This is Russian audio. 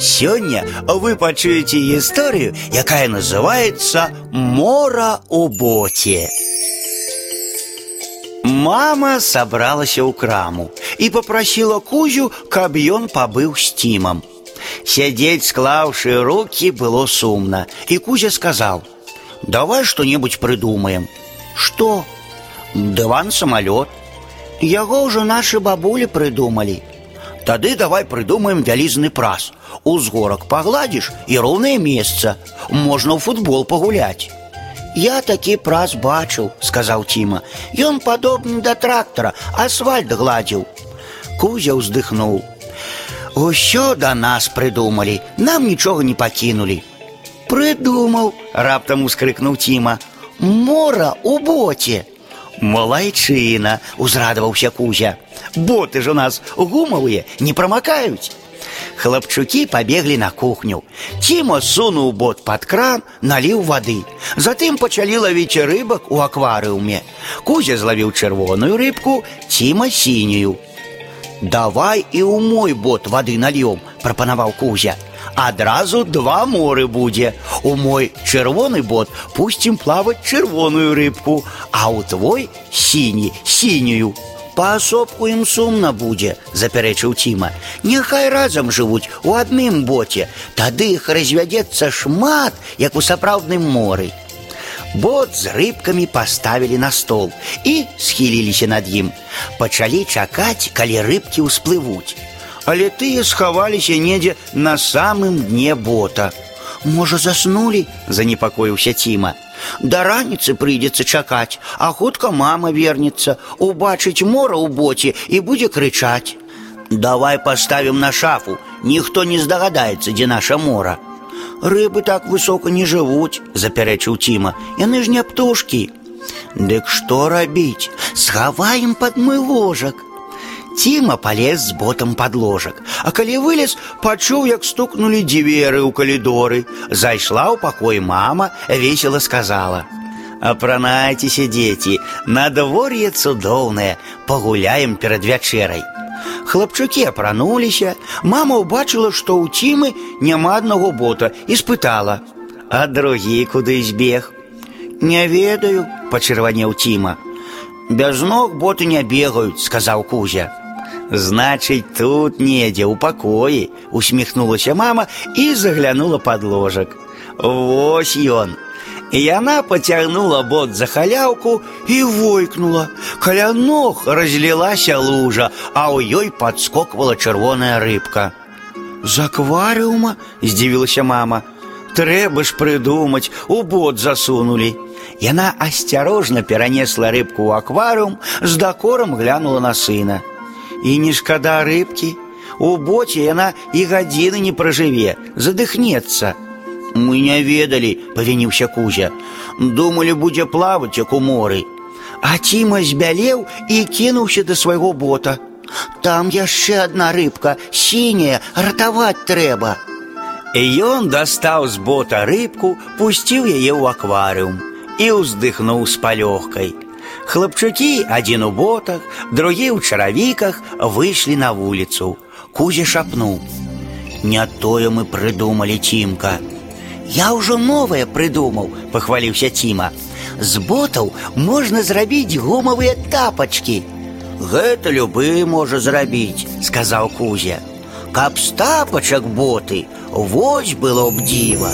Сёння вы пачуеце гісторыю, якая называется «Мора у боте». Мама собралася ў краму і попросила Кузю, каб ён пабыў з Тімам. Сядзець, склаўшы руки, было сумно, и Кузя сказал: « Давай что-нибудь придумаем. Что? Дыван-самолет. Яго ўжо нашы бабулі прыдумалі. Тады давай прыдумаем вялізны праз. Узгорак пагладзіш і роўнае месца. Можна ў футбол пагуляць. Я такі праз бачыў, сказаў Тіма. Ён падобны да трактара, асфальт гладзіў. Кузя ўздыхнуў. Усё да нас прыдумалі, нам нічога не пакінулі. Прыдумаў, раптам ускрыкнуў Тіма. Мора у боце. Малайчына, узрадаваўся Кузя. Боты ж у нас гумавыя, не прамакаюць. Хлапчукі пабеглі на кухню. Ціма сунуў бот пад кран, наліў вады. Затым пачалі лавіць рыбак у акварыуме. Кузя злавіў чырвоную рыбку, Ціма сінюю. Давай і ў мой бот вады нальём, прапанаваў Кузя. Адразу два моры будзе. У мой чырвоны бот пусцім плаваць чырвоную рыбку, а ў твой сіні сінюю. Паасобку ім сумна будзе, запярэчыў Ціма. Няхай разам жывуць у адным боце, тады іх развядзецца шмат, як у сапраўдным моры. Бот з рыбкамі паставілі на стол і схіліліся над ім. Пачалі чакаць, калі рыбкі ўсплывуць. Але тыя схаваліся недзе на самым дне бота. Можа, заснулі, занепакоіўся Ціма. Да раніцы прыйдзецца чакаць, а хутка мама вернецца, убачыць мора ў боце і будзе крычаць. Давай паставім на шафу, ніхто не здагадаецца, дзе наша мора. Рыбы так высока не жывуць, запярэчыў Ціма. Яны ж не птушкі. Дык што рабіць? Схаваем пад мой ложак. Ціма полез з ботам пад ложак, а калі вылез, пачуў, як стукнулі дзверы ў калідоры. Зайшла ў пакой мама, весела сказала: « Апранайцеся, дзеці, надвор'е цудоўнае, пагуляем перад вячэрай. Хлапчукі апрануліся, мама ўбачыла, што ў цімы няма аднаго бота і спытала: « А другі куды збег? Не ведаю, пачырванеў Ціма. Без ног боты не бегаюць, сказаў Кузя. Значыць, тут недзе ў пакоі, усміхнулася мама і заглянула под ложак. Вось ён, і яна пацягнула бот за халяўку і войкнула. Каля ног разлілася лужа, а ў ёй падскоквала чырвоная рыбка. З акварыума здзівілася мама. Трэба ж прыдумаць, у бот засунулі. Яна асцярожна перанесла рыбку ў акварыум, з дакорам глянула на сына. І не шкада рыбкі. У боце яна і гадзіны не пражыве, задыхнецца. Мы не ведалі, павініўся кузя. Думалі, будзе плаваць, як у моры. А Ціма збялеў і кінуўся да свайго бота. Там яшчэ адна рыбка, сіняя, ратаваць трэба. І ён дастаў з бота рыбку, пусціў яе ў акварыум і ўздыхнуў з палёгкай. Хлапчукі, адзін у ботах, другі ў чаравіках выйшлі на вуліцу. Кузя шапнуў: « Не тое мы прыдумалі цімка. Я ўжо новае прыдумаў, пахваліўся Ціма. З ботаў можна зрабіць гумавыя тапачкі. Гэта любы можа зрабіць, сказаў Кузя. Каб з тапачак боты, вось было б дзіва.